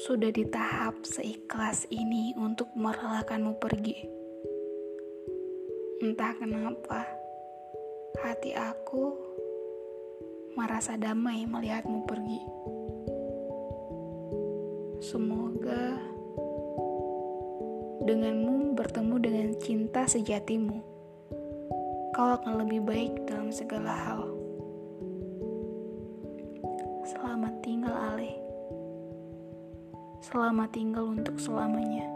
sudah di tahap seikhlas ini untuk merelakanmu pergi. Entah kenapa, hati aku merasa damai melihatmu pergi. Semoga denganmu bertemu dengan cinta sejatimu, kau akan lebih baik dalam segala hal. Selamat tinggal, Ale. Selamat tinggal untuk selamanya.